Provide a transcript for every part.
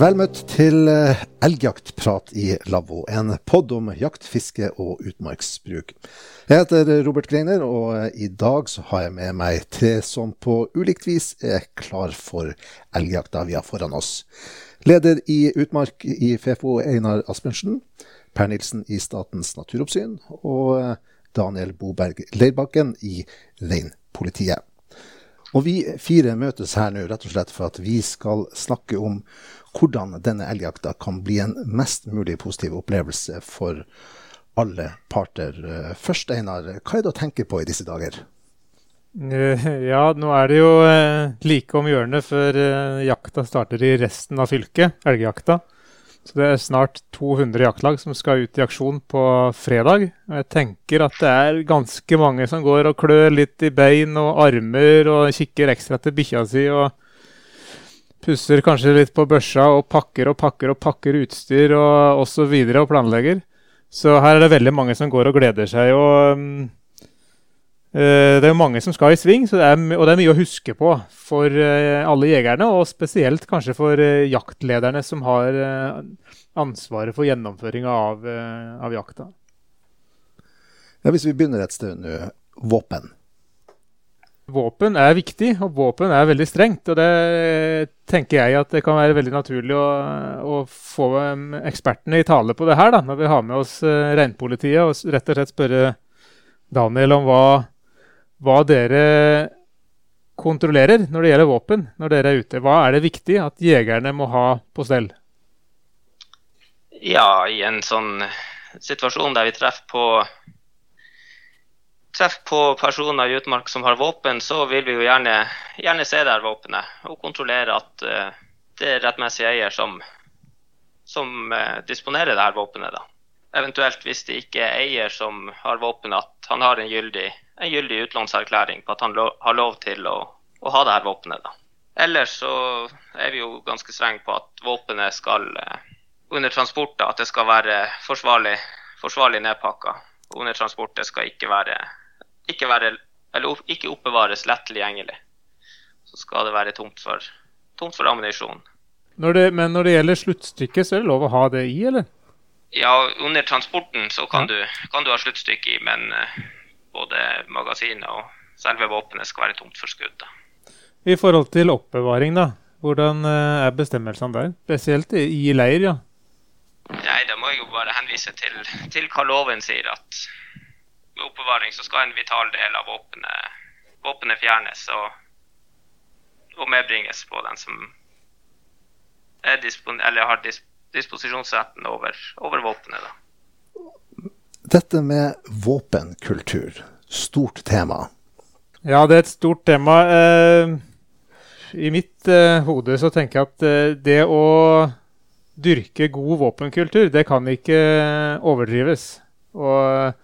Vel møtt til eh, elgjaktprat i lavvo, en pod om jakt, fiske og utmarksbruk. Jeg heter Robert Greiner, og eh, i dag så har jeg med meg tre som på ulikt vis er klar for elgjakta vi har foran oss. Leder i Utmark i FFO, Einar Asbjørnsen. Per Nilsen i Statens naturoppsyn. Og eh, Daniel Boberg Leirbakken i Reinpolitiet. Og vi fire møtes her nå rett og slett for at vi skal snakke om hvordan denne elgjakta kan bli en mest mulig positiv opplevelse for alle parter. Først, Einar, hva er det å tenke på i disse dager? Eh, ja, nå er det jo eh, like om hjørnet før eh, jakta starter i resten av fylket, elgjakta. Så det er snart 200 jaktlag som skal ut i aksjon på fredag. Og jeg tenker at det er ganske mange som går og klør litt i bein og armer og kikker ekstra til bikkja si og pusser kanskje litt på børsa og pakker og pakker og pakker utstyr og osv. Og, og planlegger. Så her er det veldig mange som går og gleder seg. og... Um, det er jo mange som skal i sving, det er, og det er mye å huske på for eh, alle jegerne. Og spesielt kanskje for eh, jaktlederne som har ansvaret for gjennomføringa av, av, jakta. Ja, hvis vi begynner et sted nå. Våpen. Våpen er viktig, og våpen er veldig strengt. Og det tenker jeg at det kan være veldig naturlig å, å få ekspertene i tale på det her, da, når vi har med oss reinpolitiet, og rett og slett spørre Daniel om hva hva dere kontrollerer når det gjelder våpen når dere er ute. Hva er det viktig at jegerne må ha på stell? Ja, i en sånn situasjon der vi treffer på, treffer på personer i utmark som har våpen, så vil vi jo gjerne, gjerne se her våpenet og kontrollere at uh, det er rettmessig eier som, som uh, disponerer det her våpenet. da. Eventuelt hvis det ikke er eier som har våpenet, at han har en gyldig en gyldig utlånserklæring på at han lo har lov til å, å ha det her våpenet. Da. Ellers så er vi jo ganske strenge på at våpenet skal uh, under transport da, at det skal være forsvarlig, forsvarlig nedpakka. Under transport det skal ikke være, ikke være eller ikke oppbevares lett tilgjengelig. Så skal det være tomt for, tomt for ammunisjon. men når det gjelder sluttstykket, så er det lov å ha det i, eller? Ja, under transporten så kan, ja. du, kan du ha sluttstykke i, men uh, både magasinet og selve våpenet skal være tomt for skudd. I forhold til oppbevaring, da. Hvordan eh, er bestemmelsene der? Spesielt i leir, ja. Nei, Da må jeg jo bare henvise til, til hva loven sier. At med oppbevaring så skal en vital del av våpenet, våpenet fjernes og, og, medbringes på den som dispon, har dis, disposisjonsretten over, over våpenet. da. Dette med våpenkultur, stort tema. Ja, det er et stort tema. Eh, I mitt eh, hode så tenker jeg at eh, det å dyrke god våpenkultur, det kan ikke overdrives. Og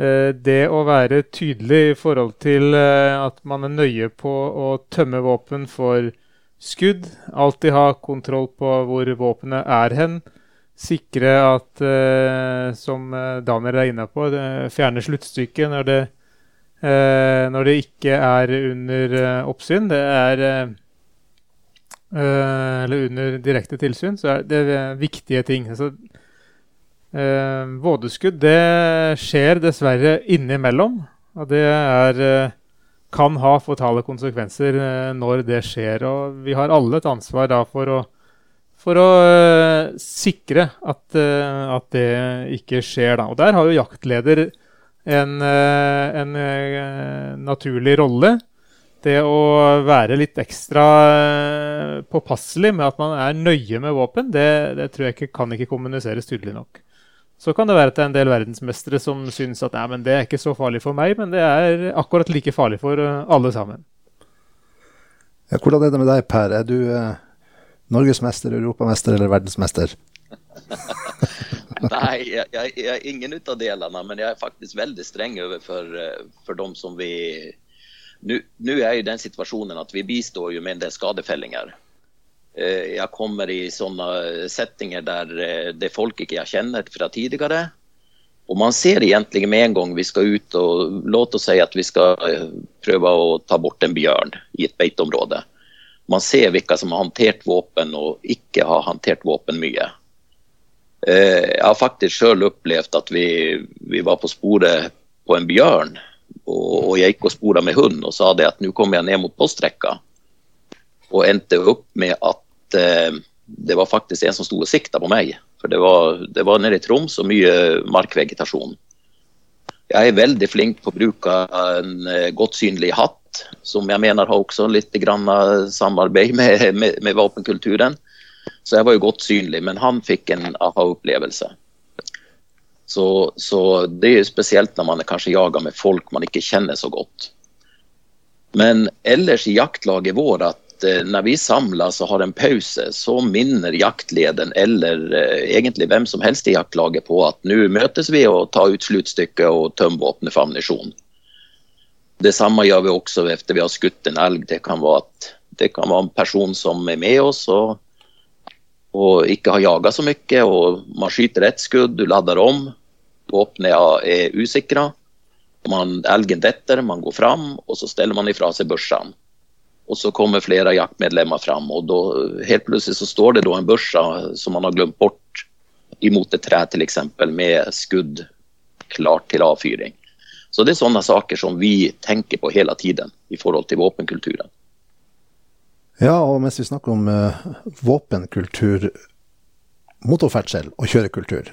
det å være tydelig i forhold til at man er nøye på å tømme våpen for skudd, alltid ha kontroll på hvor våpenet er hen, sikre at, eh, som eh, Daniel er inne på, fjerne sluttstykket når det, eh, når det ikke er under oppsyn. Det er Eller under direkte tilsyn, så er det viktige ting. Altså, vådeskudd det skjer dessverre innimellom. Og det er kan ha fatale konsekvenser når det skjer. Og vi har alle et ansvar da for å for å uh, sikre at, at, det ikke skjer. Da. Og Der har jo jaktleder en, en naturlig rolle. Det å være litt ekstra påpasselig med at man er nøye med våpen, det, det tror jeg ikke kan ikke kommuniseres tydelig nok. Så kan det være at det er en del verdensmestere som syns at det er ikke så farlig for meg, men det er akkurat like farlig for alle sammen. Ja, hvordan er det med deg, Per? Er du Norgesmester, europamester eller verdensmester? Nei, jeg, jeg, jeg, er ingen av delene, men jeg er faktisk veldig streng overfor eh, for dem som vi Nå er jo den situasjonen at vi bistår jo med en del skadefellinger. Eh, jeg kommer i sånne settinger der eh, det er folk ikke jeg kjenner fra tidligere. Og man ser egentlig med en gang vi skal ut og låt oss si at vi skal prøve å ta bort en bjørn i et beiteområde man ser hvilke som har håndtert våpen og ikke har håndtert våpen mye. Eh, jeg har faktisk sjøl opplevd at vi, vi, var på sporet på en bjørn. Og jeg gikk og spora med hund og sa det at nå kommer jeg ned mot postrekka. Og endte opp med at eh, det var faktisk en som sto og sikta på meg. For det var, det var nede i Troms og mye markvegetasjon. Jeg er veldig flink på å bruke en eh, godt synlig hatt, som jeg mener har også litt samarbeid med, med, med våpenkulturen. Så jeg var jo godt synlig, men han fikk en aha-opplevelse. Så, så, det er jo spesielt når man kanskje jager med folk man ikke kjenner så godt. Men ellers i jaktlaget vår eh, når vi samles og har en pause, så minner jaktleden eller eh, egentlig hvem som helst i jaktlaget på at nå møtes vi og tar ut sluttstykket og tømmer våpenet for ammunisjon. Det samme gjør vi også etter vi har skutt en elg. Det kan være, at, det kan være en person som er med oss. og og ikke har jaga så mye. og Man skyter ett skudd, du lader om. Våpenet er usikra. Elgen detter, man går fram, og så steller man ifra seg børsene. Og så kommer flere jaktmedlemmer fram, og da, helt plutselig så står det da en børse som man har glemt bort imot et tre, f.eks., med skudd klart til avfyring. Så det er sånne saker som vi tenker på hele tiden i forhold til våpenkulturen. Ja, og mens vi snakker om uh, våpenkultur, motorferdsel og kjørekultur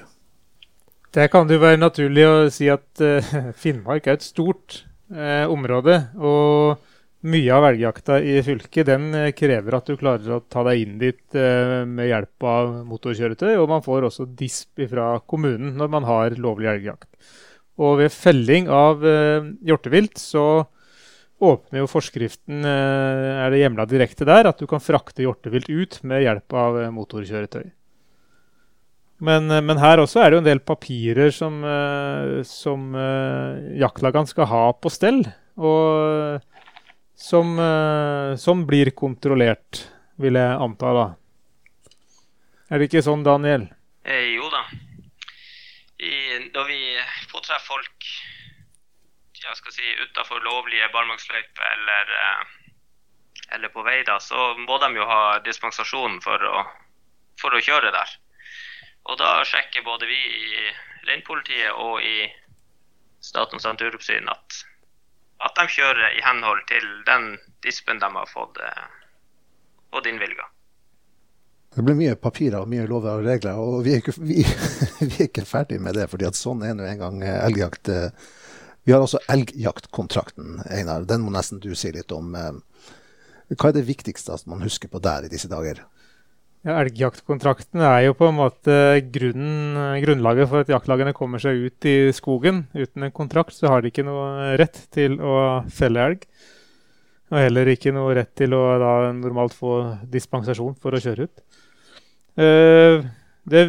Det kan det jo være naturlig å si at uh, Finnmark er et stort uh, område. Og mye av elgjakta i fylket den krever at du klarer å ta deg inn dit med hjelp av motorkjøretøy. Og man får også disp fra kommunen når man har lovlig elgjakt. Og ved felling av hjortevilt så åpner jo forskriften, eh, er det hjemla direkte der, at du kan frakte hjortevilt ut med hjelp av eh, motorkjøretøy. Men, eh, men, her også er det jo en del papirer som, som jaktlagene skal ha på stell. Og som, som, blir kontrollert, vil jeg anta, da. Er det ikke sånn, Daniel? Eh, jo da. I, da vi får treffe folk jeg skal si, utafor lovlige barmarksløyper eller, eh, eller, på vei, da, så må de jo ha dispensasjon for å, for å kjøre der. Og da sjekker både vi i reinpolitiet og i Statens naturoppsyn at, at de kjører i henhold til den dispen de har fått, eh, fått innvilga. Det blir mye papirer og mye lover og regler, og vi er ikke, vi, vi er ikke ferdig med det. fordi at sånn er nå engang elgjakt eh, vi har også elgjaktkontrakten, Einar. Den må nesten du si litt om. Eh, hva er det viktigste man husker på der i disse dager? Ja, Elgjaktkontrakten er jo på en måte grunnen, grunnlaget for at jaktlagene kommer seg ut i skogen. Uten en kontrakt så har de ikke noe rett til å felle elg. Og heller ikke noe rett til å da, normalt få dispensasjon for å kjøre ut. Uh, det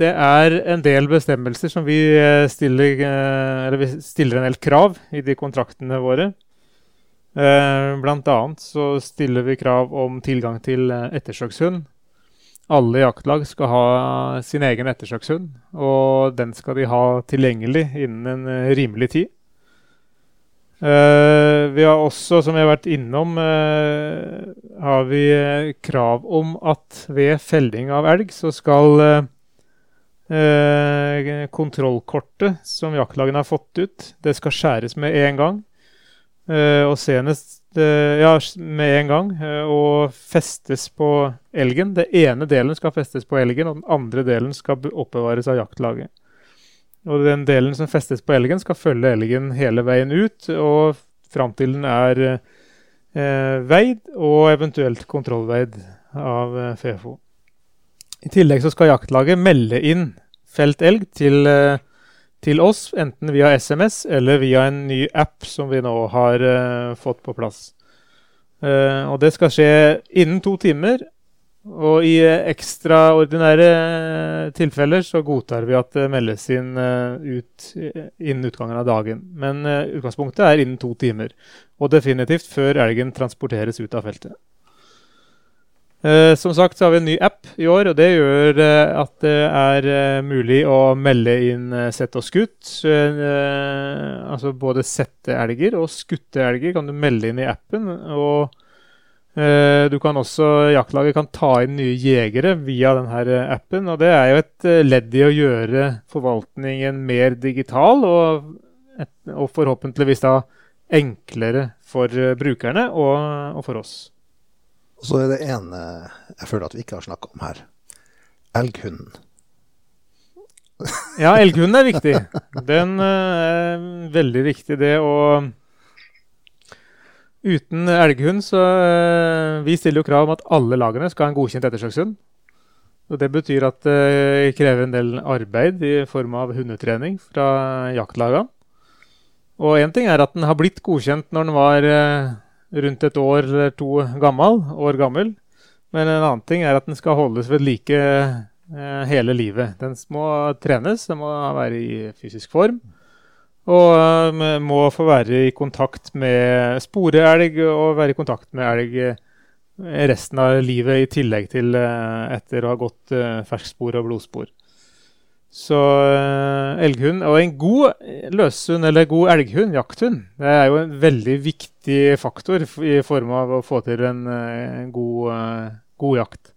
det er en del bestemmelser som vi eh, stiller, eh, eller vi stiller en del krav i de kontraktene våre. Eh, blant annet så stiller vi krav om tilgang til ettersøkshund. Alle jaktlag skal ha sin egen ettersøkshund, og den skal de ha tilgjengelig innen en rimelig tid. vi har også, som vi har vært innom, har vi krav om at ved felling av elg så skal uh, kontrollkortet som jaktlagene har fått ut, det skal skjæres med en gang. Eh, og senest eh, Ja, med en gang. Eh, og festes på elgen. Den ene delen skal festes på elgen, og den andre delen skal oppbevares av jaktlaget. Og den delen som festes på elgen, skal følge elgen hele veien ut, og fram til den er eh, veid, og eventuelt kontrollveid av eh, FeFo. I tillegg så skal jaktlaget melde inn felt elg til, eh, til, oss, enten via SMS eller via en ny app som vi nå har uh, fått på plass. Uh, og det skal skje innen to timer. Og i ekstraordinære tilfeller så godtar vi at det meldes inn ut innen utgangen av dagen. Men utgangspunktet er innen to timer. Og definitivt før elgen transporteres ut av feltet. Eh, som sagt så har vi en ny app i år, og det gjør eh, at det er eh, mulig å melde inn eh, sett og skutt. Eh, altså både sette elger og skutte elger kan du melde inn i appen. Og, Eh, du kan også, Jaktlaget kan ta inn nye jegere via denne appen. og Det er jo et ledd i å gjøre forvaltningen mer digital, og, et, og forhåpentligvis da enklere for brukerne og, og, for oss. Og Så er det en jeg føler at vi ikke har snakka om her. Elghunden. ja, elghunden er viktig. Den er veldig viktig, det å Uten elghund så uh, Vi stiller jo krav om at alle lagene skal ha en godkjent ettersøkshund. Og Det betyr at det krever en del arbeid i form av hundetrening fra jaktlagene. Og én ting er at den har blitt godkjent når den var rundt et år eller to gammel, år gammel. Men en annen ting er at den skal holdes ved like eh, hele livet. Den må trenes, den må være i fysisk form. Og eh, må få være i kontakt med sporeelg og være i kontakt med elg eh, resten av livet, i tillegg til eh, etter å ha gått uh, ferskspor og blodspor. Så elghund, og en god løshund eller god elghund, jakthund, det er jo en veldig viktig faktor i form av å få til en god, god jakt.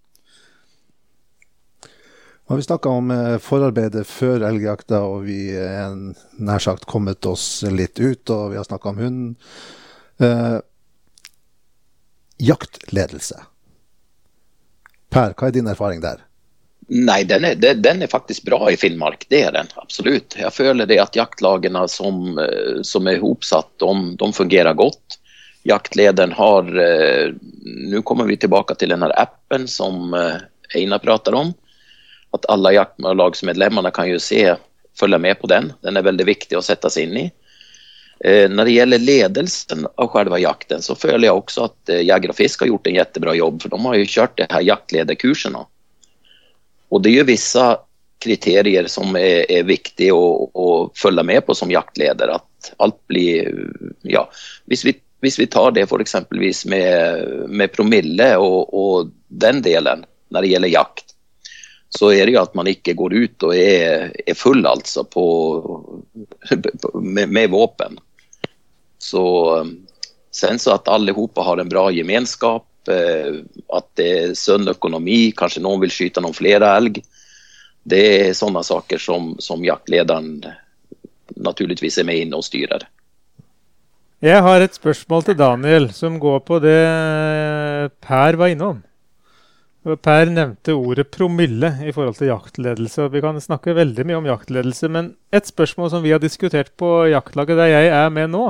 Nå har vi snakka om eh, forarbeidet før elgjakta, og vi er nær sagt kommet oss litt ut, og vi har snakka om hunden. Eh, jaktledelse. Per, hva er din erfaring der? Nei, den er, den er, faktisk bra i Finnmark. Det er den absolutt. Jeg føler det at jaktlagene som, eh, som er hopsatt, de, de, fungerer godt. Jaktlederen har eh, Nå kommer vi tilbake til denne appen som Einar prater om at alle jaktlagsmedlemmene kan jo se, følge med på den. Den er veldig viktig å sette seg inn i. Eh, når det gjelder ledelsen av selve jakten, så føler jeg også at eh, Jeger og Fisk har gjort en kjempebra jobb. For de har jo kjørt det her jaktlederkursene. Og det er jo visse kriterier som er, er viktig å, å, følge med på som jaktleder. At alt blir Ja, hvis vi, hvis vi tar det f.eks. Med, med promille og, og den delen når det gjelder jakt, så er det jo at man ikke går ut og er, er full altså på, med, med, våpen. Så sen så alle hoppa har en bra gemenskap, at det er sunn økonomi, kanskje noen vil skyte noen flere elg. Det er sånne saker som, som jaktlederen naturligvis er med inn og styrer. Jeg har et spørsmål til Daniel som går på det Per var innom. Per nevnte ordet promille i forhold til jaktledelse. Vi kan snakke veldig mye om jaktledelse, men et spørsmål som vi har diskutert på jaktlaget der jeg er med nå,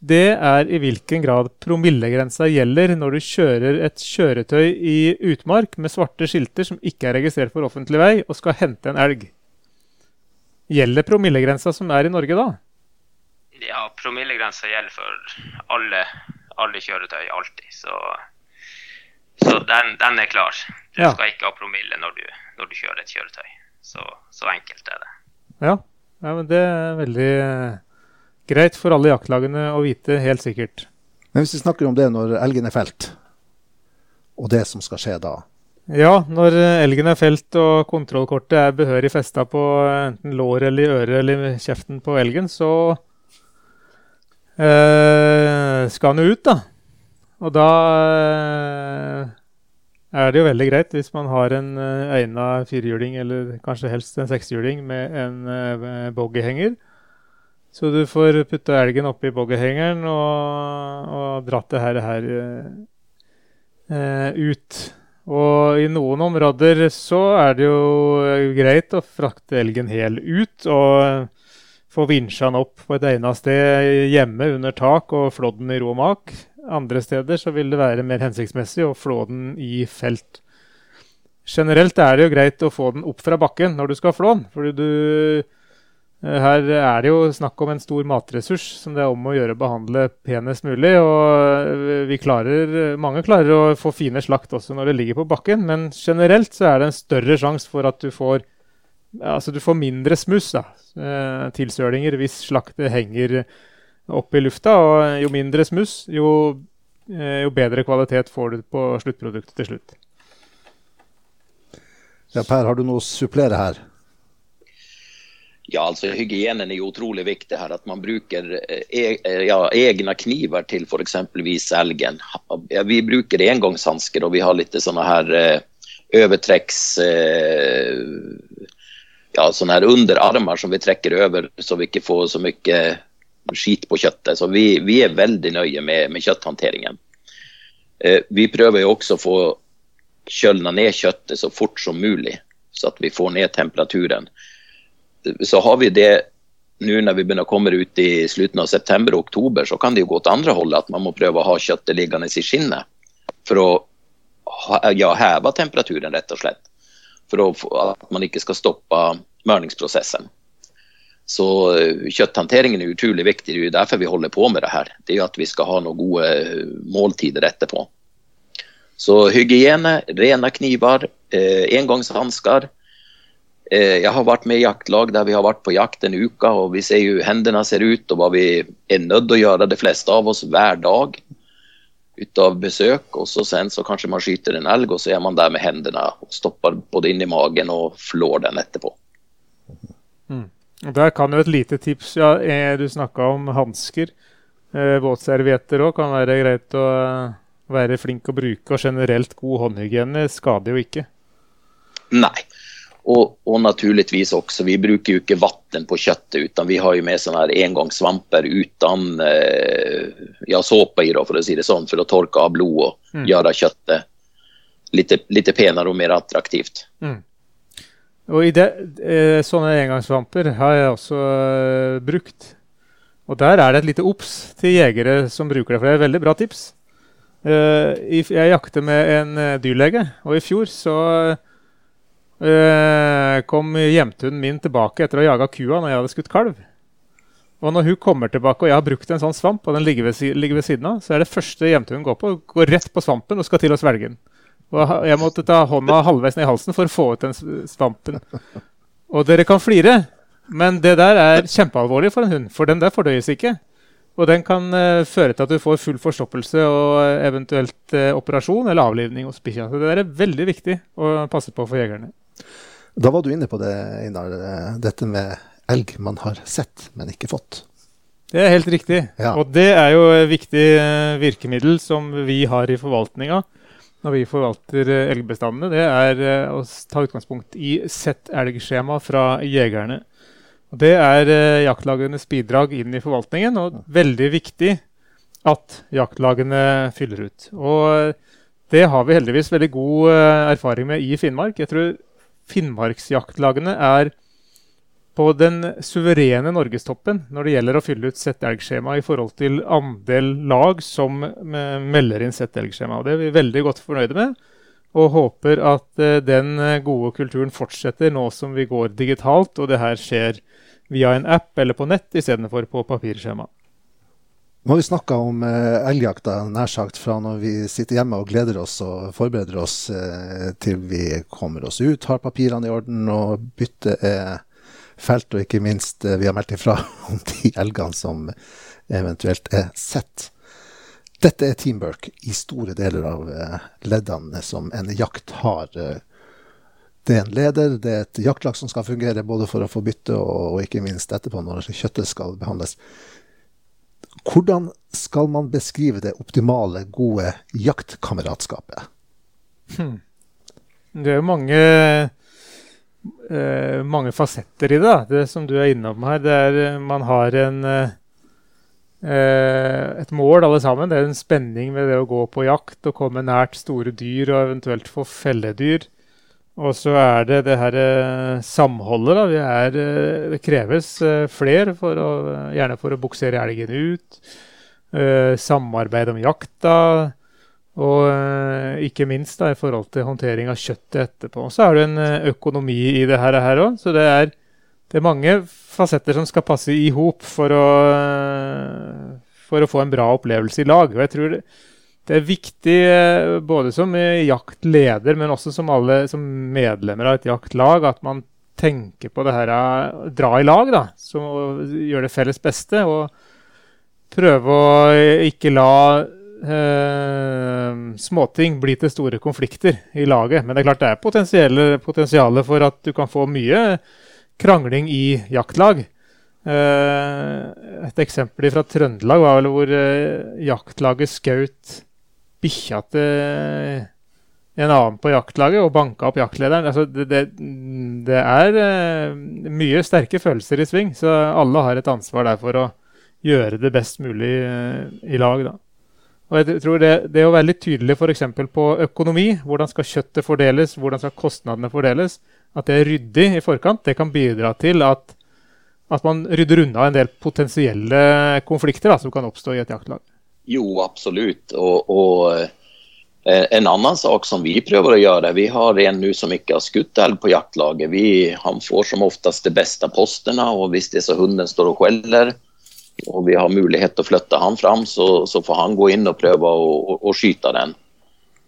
det er i hvilken grad promillegrensa gjelder når du kjører et kjøretøy i utmark med svarte skilter som ikke er registrert for offentlig vei, og skal hente en elg. Gjelder promillegrensa som er i Norge da? Ja, promillegrensa gjelder for alle, alle kjøretøy alltid. så... Så den, den, er klar. Du ja. skal ikke ha promille når du, når du kjører et kjøretøy. Så, så, enkelt er det. Ja. ja, men det er veldig greit for alle jaktlagene å vite, helt sikkert. Men hvis vi snakker om det når elgen er felt, og det som skal skje da? Ja, når elgen er felt og kontrollkortet er behørig festa på enten lår eller i øret eller kjeften på elgen, så eh, skal han jo ut, da. Og da eh, er det jo veldig greit hvis man har en uh, egna firehjuling, eller kanskje helst en sekshjuling, med en boggyhenger. Så du får putta elgen oppi boggyhengeren og, og dratt det her, her uh, ut. Og i noen områder så er det jo greit å frakte elgen hel ut og få vinsja den opp på et egnet sted hjemme under tak og flå den i ro og mak. Andre steder så vil det være mer hensiktsmessig å flå den i felt. Generelt er det jo greit å få den opp fra bakken når du skal flå den. fordi du, eh, her er det jo snakk om en stor matressurs som det er om å gjøre å behandle penest mulig. og eh, vi klarer, Mange klarer å få fine slakt også når det ligger på bakken, men generelt så er det en større sjanse for at du får altså du får mindre smuss, da, eh, tilsølinger, hvis slaktet henger opp i lufta. Og jo mindre smuss, jo, eh, jo bedre kvalitet får du på sluttproduktet til slutt. Ja, per, har du noe å supplere her? Ja, altså Hygienen er jo utrolig viktig her. At man bruker e ja, egne kniver til f.eks. elgen. Vi bruker engangshansker og vi har litt sånne her eh, overtrekks eh, ja, sånne her underarmer som vi trekker over så vi ikke får så mye skit på kjøttet. Så vi, vi er veldig nøye med, med kjøtthåndteringen. Eh, vi prøver jo også å få kjølna ned kjøttet så fort som mulig, så at vi får ned temperaturen så har vi det nå når vi begynner å komme ut i slutten av september og oktober, så kan det jo gå til andre holdet at man må prøve å ha kjøttet liggende i skinnet for å ja, heve temperaturen, rett og slett. For å, at man ikke skal stoppe mørningsprosessen. Så eh, kjøtthåndteringen er utrolig viktig. Det er jo derfor vi holder på med det her. Det er jo at vi skal ha noen gode eh, måltider etterpå. Så hygiene, rene kniver, eh, engangshansker, jeg har vært med i jaktlag der vi har vært på jakt en uke, og vi ser jo hendene ser ut, og hva vi er nødt til å gjøre, de fleste av oss, hver dag ut av besøk. Og så sen så kanskje man skyter en elg, og så er man der med hendene og stopper både inn i magen og flår den etterpå. Mm. Der kan jo et lite tips ja, Du snakka om hansker. Eh, våtservietter òg kan være greit å eh, være flink å bruke. Og generelt god håndhygiene skader jo ikke. Nei. Og, og, naturligvis også, vi bruker jo ikke vann på kjøttet, utan vi har jo med sånne her engangssvamper uten eh, ja, såpe i, for å si det sånn, for å tørke av blod og mm. gjøre kjøttet litt, litt penere og mer attraktivt. Mm. Og i det, eh, Sånne engangssvamper har jeg også eh, brukt. Og der er det et lite obs til jegere som bruker det, for det er et veldig bra tips. Eh, jeg jakter med en dyrlege, og i fjor så Uh, kom hjemtunden min tilbake etter å ha jaga kua når jeg hadde skutt kalv. Og når hun kommer tilbake og jeg har brukt en sånn svamp, og den ligger ved, ligger ved siden av, så er det første hjemtunden går på, går rett på svampen og skal til å svelge den. Og jeg måtte ta hånda halvveis ned i halsen for å få ut den svampen. Og dere kan flire, men det der er kjempealvorlig for en hund, for den der fordøyes ikke. Og den kan uh, føre til at du får full forstoppelse og eventuelt uh, operasjon eller avlivning hos bikkja. Så det der er veldig viktig å passe på for jegerne. Da var du inne på det, Einar. Eh, dette med elg man har sett, men ikke fått. Det er helt riktig. Ja. Og det er jo et viktig eh, virkemiddel som vi har i forvaltninga når vi forvalter eh, elgbestandene. Det er å ta utgangspunkt i sett elg-skjema fra jegerne. Og det er jaktlagenes bidrag inn i forvaltningen, og veldig viktig at jaktlagene fyller ut. Og det har vi heldigvis veldig god erfaring med i Finnmark. Jeg tror Finnmarksjaktlagene er på den suverene norgestoppen når det gjelder å fylle ut settelgskjema i forhold til andel lag som melder inn settelgskjema. Det er vi veldig godt fornøyde med, og håper at uh, den gode kulturen fortsetter nå som vi går digitalt og det her skjer via en app eller på nett istedenfor på papirskjema. Nå har vi snakka om eh, elgjakta nær sagt fra når vi sitter hjemme og gleder oss og forbereder oss eh, til vi kommer oss ut, har papirene i orden og byttet er felt, og ikke minst eh, vi har meldt ifra om de elgene som eventuelt er sett. Dette er teamwork i store deler av eh, leddene som en jakt har. Eh, det er en leder, det er et jaktlag som skal fungere både for å få bytte og, og ikke minst etterpå når kjøttet skal behandles. Hvordan skal man beskrive det optimale, gode jaktkameratskapet? Hmm. Det er jo mange, eh, mange fasetter i det, da. det som du er innom her. Det er, eh, man har en, eh, et mål, alle sammen. Det er en spenning ved det å gå på jakt og komme nært store dyr og eventuelt få felledyr. Og så er det det her eh, samholdet. da. Er, eh, det kreves fler, flere, for å, gjerne for å buksere elgen ut. samarbeid om jakta. Og ikke minst da, i forhold til håndtering av kjøttet etterpå. Så er det en økonomi i det her òg. Så det er, det er, mange fasetter som skal passe i hop for, for, å få en bra opplevelse i lag. Og jeg tror det, det er viktig eh, både som jaktleder, men også som, alle, som medlemmer av et jaktlag, at man tenker på det her eh, dra i lag, da. Så gjøre det felles beste. Og prøve å ikke la eh, småting bli til store konflikter i laget. Men det er klart det er potensialet for at du kan få mye krangling i jaktlag. et eksempel fra Trøndelag var vel hvor jaktlaget skjøt bikkja til en annen på jaktlaget og banka opp jaktlederen. Altså, det, det, det, er uh, mye sterke følelser i sving, så alle har et ansvar der for å gjøre det best mulig uh, i lag. Da. Og jeg tror det, det å være litt tydelig f.eks. på økonomi, hvordan skal kjøttet fordeles, hvordan skal kostnadene fordeles, at det er ryddig i forkant, det kan bidra til at, at man rydder unna en del potensielle konflikter da, som kan oppstå i et jaktlag. Jo, absolutt. og, og Eh, en annen sak som vi prøver å gjøre, vi har en nå som ikke har skutt elg på jaktlaget. Vi, han får som oftest de beste postene, og hvis det er så hunden står og skjeller, og vi har mulighet til å flytte han fram, så, så får han gå inn og prøve å, å, å skyte den.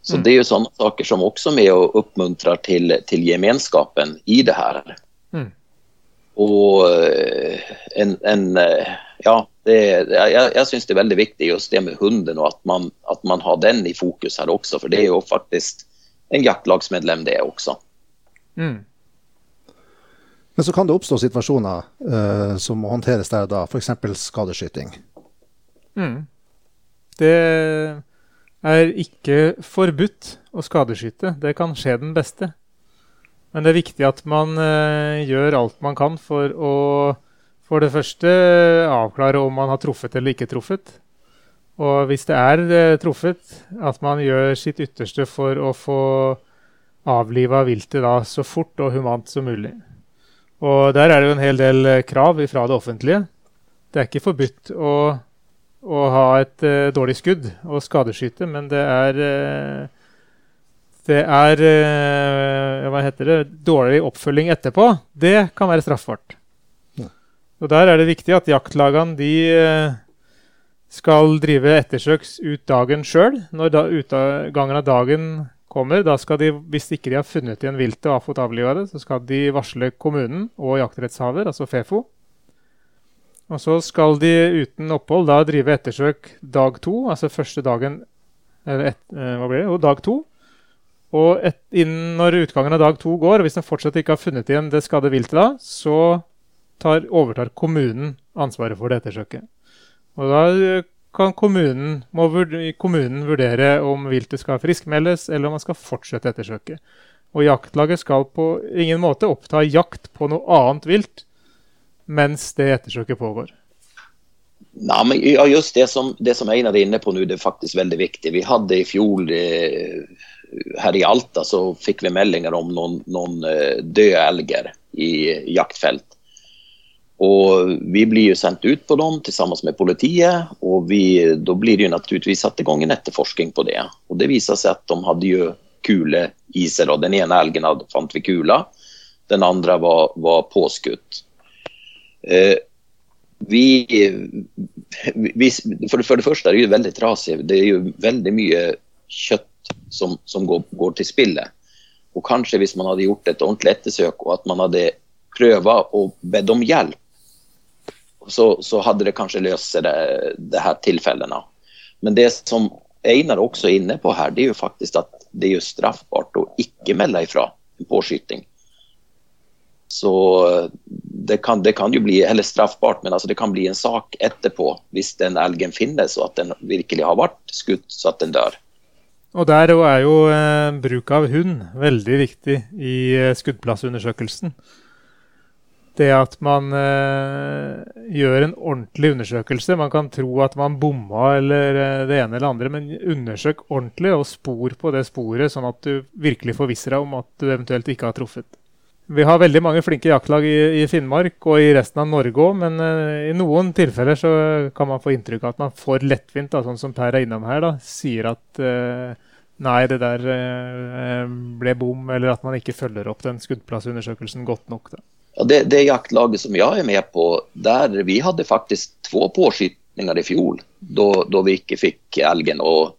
Så mm. det er jo sånne saker som også med og oppmuntrer til, til gemenskapen i det her. Mm. Og eh, en, en eh, ja, det, jeg, jeg syns det er veldig viktig just det med hunden, og at man, at man, har den i fokus her også. For det er jo faktisk en jaktlagsmedlem, det også. Mm. Men så kan det oppstå situasjoner uh, som må håndteres der og da, f.eks. skadeskyting. Mm. Det er ikke forbudt å skadeskyte. Det kan skje den beste. Men det er viktig at man uh, gjør alt man kan for å for det første avklare om man har truffet eller ikke truffet. Og hvis det er uh, truffet, at man gjør sitt ytterste for å få avliva viltet da, så fort og humant som mulig. Og der er det jo en hel del eh, krav fra det offentlige. Det er ikke forbudt å, å ha et uh, dårlig skudd og skadeskyte, men det er uh, det er uh, hva heter det, dårlig oppfølging etterpå. Det kan være straffbart. Og Der er det viktig at jaktlagene de eh, skal drive ettersøks ut dagen sjøl. Når da, utgangen av dagen kommer, da skal de, hvis ikke de har funnet igjen viltet og har fått avliva det, så skal de varsle kommunen og jaktrettshaver, altså FeFo. Og så skal de uten opphold da drive ettersøk dag to, altså første dagen eller et, eh, hva blir det? Jo, dag to. Og et, innen når utgangen av dag to går, og hvis de fortsatt ikke har funnet igjen det skadde viltet da, så tar, overtar kommunen ansvaret for det ettersøket. Og da eh, kan kommunen, må kommunen vurdere om viltet skal friskmeldes, eller om man skal fortsette ettersøket. Og jaktlaget skal på ingen måte oppta jakt på noe annet vilt mens det ettersøket pågår. Nei, men just det som, det som Einar er inne på nå, det er faktisk veldig viktig. Vi hadde i fjor eh, her i Alta så fikk vi meldinger om noen, noen eh, døde elger i jaktfelt. Og vi blir jo sendt ut på dem sammen med politiet, og vi, da blir det jo naturligvis satt i gang en etterforskning på det. Og det viser seg at de hadde jo kule i seg. Den ene elgen hadde, fant vi kula, den andre var, var påskutt. Eh, vi, vi, for, for, det første er det jo veldig trasig. Det er jo veldig mye kjøtt som, som går, går, til spille. Og kanskje hvis man hadde gjort et ordentlig ettersøk, og at man hadde prøvd å bedt om hjelp så, så hadde det kanskje løst seg, det, det her tilfellene. Men det som Einar også er inne på her, det er jo faktisk at det er straffbart å ikke melde ifra en påskyting. Så det kan, det kan, jo bli, eller straffbart, men altså det kan bli en sak etterpå hvis den elgen finnes og at den virkelig har vært skutt så at den dør. Og Der er jo eh, bruk av hund veldig viktig i eh, skuddplassundersøkelsen det at man eh, gjør en ordentlig undersøkelse. Man kan tro at man bomma eller eh, det ene eller andre, men undersøk ordentlig og spor på det sporet, sånn at du virkelig forvisser deg om at du eventuelt ikke har truffet. Vi har veldig mange flinke jaktlag i, i Finnmark og i resten av Norge òg, men uh, i noen tilfeller så kan man få inntrykk av at man får lettvint, da, sånn som Per er innom her, da, sier at uh, nei, det der uh, ble bom, eller at man ikke følger opp den skuddplassundersøkelsen godt nok. Ja, det, det jaktlaget som jeg er med på, der vi hadde faktisk to påskytninger i fjor da vi ikke fikk elgen. og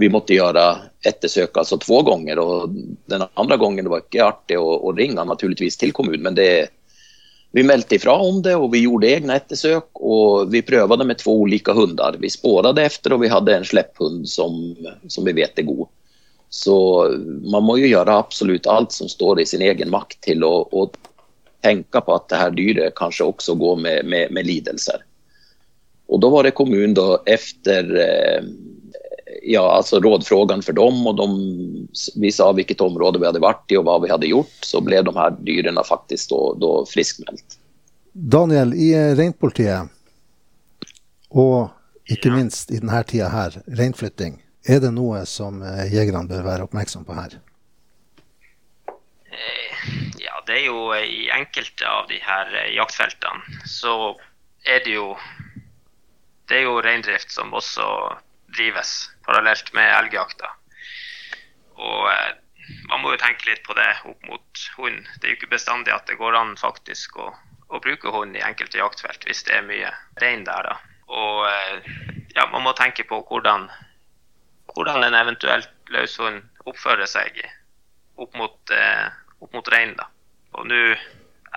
vi måtte gjøre ettersøk altså to ganger. og Den andre gangen var ikke artig å, å ringe naturligvis til kommunen, men det, vi meldte ifra om det og vi gjorde egne ettersøk. og Vi prøvde med to ulike hunder. Vi spåret etter og vi hadde en slipphund som, som vi vet er god. Så man må jo gjøre absolutt alt som står i sin egen makt til å, å tenke på at det her dyret kanskje også går med, med, med lidelser. Och då var det kommunen då efter eh, ja, alltså rådfrågan för dem och de, vi sa vilket område vi hade varit i och vad vi hade gjort så blev de här dyrena faktiskt då, då friskmeldt. Daniel, i reinpolitiet, og ikke minst i denne tida her, reinflytting, er det noe som eh, jegerne bør være oppmerksom på her? Ja, det er jo i enkelte av de her jaktfeltene så er det jo det er jo reindrift som også drives parallelt med elgjakta. Og eh, man må jo tenke litt på det opp mot hund. Det er jo ikke bestandig at det går an faktisk å, å bruke hund i enkelte jaktfelt hvis det er mye rein der. da. Og eh, ja, man må tenke på hvordan, hvordan en eventuelt løshund oppfører seg opp mot, eh, opp mot rein. da. Og nå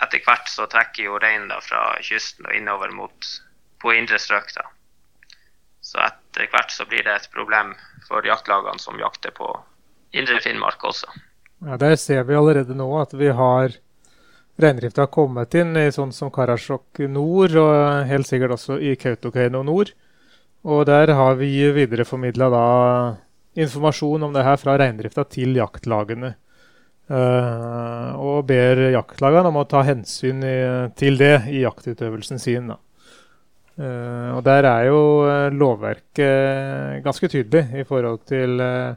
etter hvert så trekker jo reinen fra kysten og innover mot på indre strøk. da. Så etter hvert så blir det et problem for jaktlagene som jakter på indre Finnmark også. Ja, Der ser vi allerede nå at vi har reindrifta kommet inn i sånn som Karasjok nord, og helt sikkert også i Kautokeino nord. Og der har vi videreformidla informasjon om det her fra reindrifta til jaktlagene. Uh, og ber jaktlagene om å ta hensyn i, til det i jaktutøvelsen sin. Da. Uh, og der er jo uh, lovverket ganske tydelig i forhold til uh,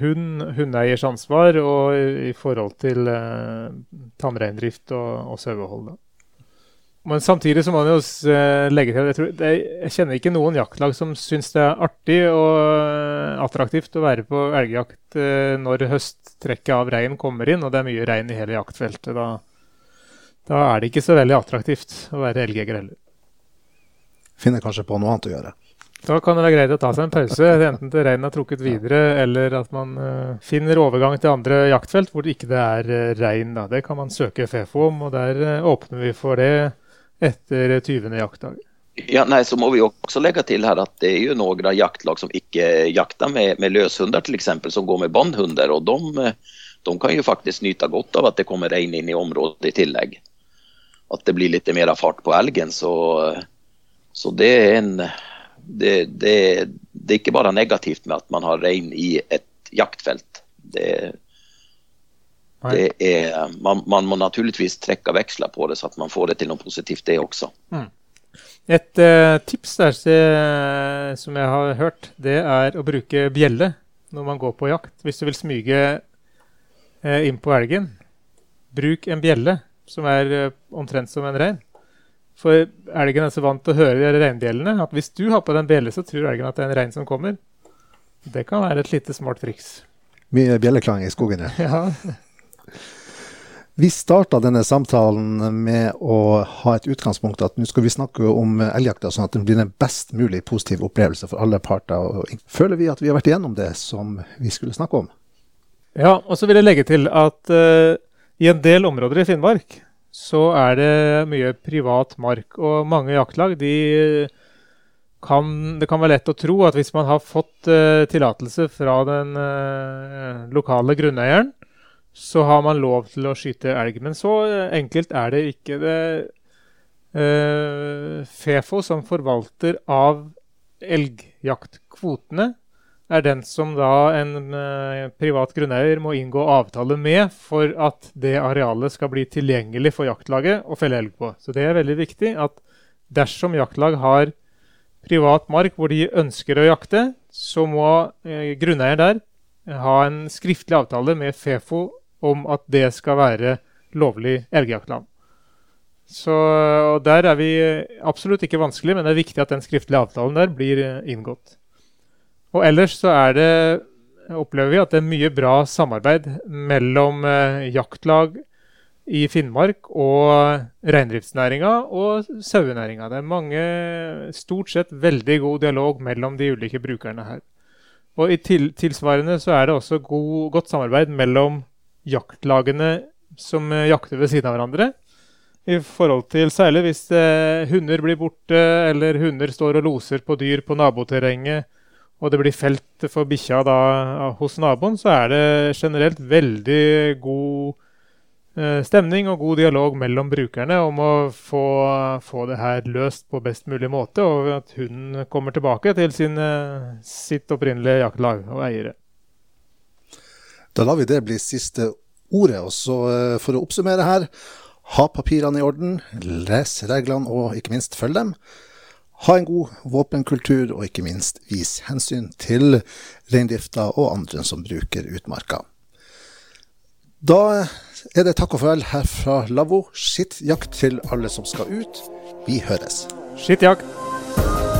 hund, hundeeiers ansvar og i, forhold til tamreindrift og, og sauehold. Men samtidig så må man jo legge til jeg, tror, jeg kjenner ikke noen jaktlag som syns det er artig og attraktivt å være på elgjakt når høsttrekket av rein kommer inn og det er mye rein i hele jaktfeltet. da da er det ikke så veldig attraktivt å være elgjeger heller. Finner kanskje på noe annet å gjøre. Da kan det være greit å ta seg en pause, enten til reinen er trukket videre, eller at man uh, finner overgang til andre jaktfelt hvor det ikke er uh, rein. Da. Det kan man søke FFO om, og der uh, åpner vi for det etter 20. jaktdag. Ja, nei, så må vi også legge til her at det er jo noen jaktlag som ikke jakter med, med løshunder, f.eks., som går med båndhunder. og de, de, kan jo faktisk nyte godt av at det kommer rein inn i området i tillegg at det blir litt mer fart på elgen. Så, så det er en det, det, det, er ikke bare negativt med at man har rein i et jaktfelt. Det, det er, man, man, må naturligvis trekke veksler på det, så at man får det til noe positivt, det også. Mm. Et uh, tips der, som jeg har hørt, det er å bruke bjelle når man går på jakt. Hvis du vil smyge uh, inn på elgen, bruk en bjelle som er uh, omtrent som en rein. For elgen er så vant til å høre de reinbjellene at hvis du har på deg en bjelle, så tror elgen at det er en rein som kommer. Det kan være et lite smart triks. Mye bjelleklang i skogen, ja. Vi starta denne samtalen med å ha et utgangspunkt at nå skal vi snakke om elgjakta, sånn at den blir en best mulig positiv opplevelse for alle parter. Føler vi at vi har vært igjennom det som vi skulle snakke om? Ja, og så vil jeg legge til at uh, i en del områder i Finnmark så er det mye privat mark, og mange jaktlag de kan, Det kan være lett å tro at hvis man har fått uh, tillatelse fra den uh, lokale grunneieren, så har man lov til å skyte elg. Men så uh, enkelt er det ikke. Det Fefo, som forvalter av elgjaktkvotene, er den som da en uh, privat grunneier må inngå avtale med for at det arealet skal bli tilgjengelig for jaktlaget å felle elg på. Så det er veldig viktig at dersom jaktlag har privat mark hvor de ønsker å jakte, så må uh, grunneier der ha en skriftlig avtale med Fefo om at det skal være lovlig elgjaktland. Så Der er vi absolutt ikke vanskelig, men det er viktig at den skriftlige avtalen der blir uh, inngått. Og ellers så er det, opplever vi at det er mye bra samarbeid mellom eh, jaktlag i Finnmark og reindriftsnæringa og sauenæringa. Det er mange, stort sett veldig god dialog mellom de ulike brukerne her. Og i til, tilsvarende så er det også god, godt samarbeid mellom jaktlagene som eh, jakter ved siden av hverandre. I forhold til Særlig hvis eh, hunder blir borte, eller hunder står og loser på dyr på naboterrenget og det blir felt for bikkja da, hos naboen, så er det generelt veldig god eh, stemning og god dialog mellom brukerne om å få, få det her løst på best mulig måte, og at hunden kommer tilbake til sin, eh, sitt opprinnelige jaktlag og eiere. Da lar vi det bli siste ordet. Og så eh, for å oppsummere her, ha papirene i orden, les reglene og ikke minst følg dem. Ha en god våpenkultur, og ikke minst vis hensyn til reindrifta og andre som bruker utmarka. Da er det takk og farvel her fra Lavvo. Skittjakt til alle som skal ut. Vi høres. Skittjakt!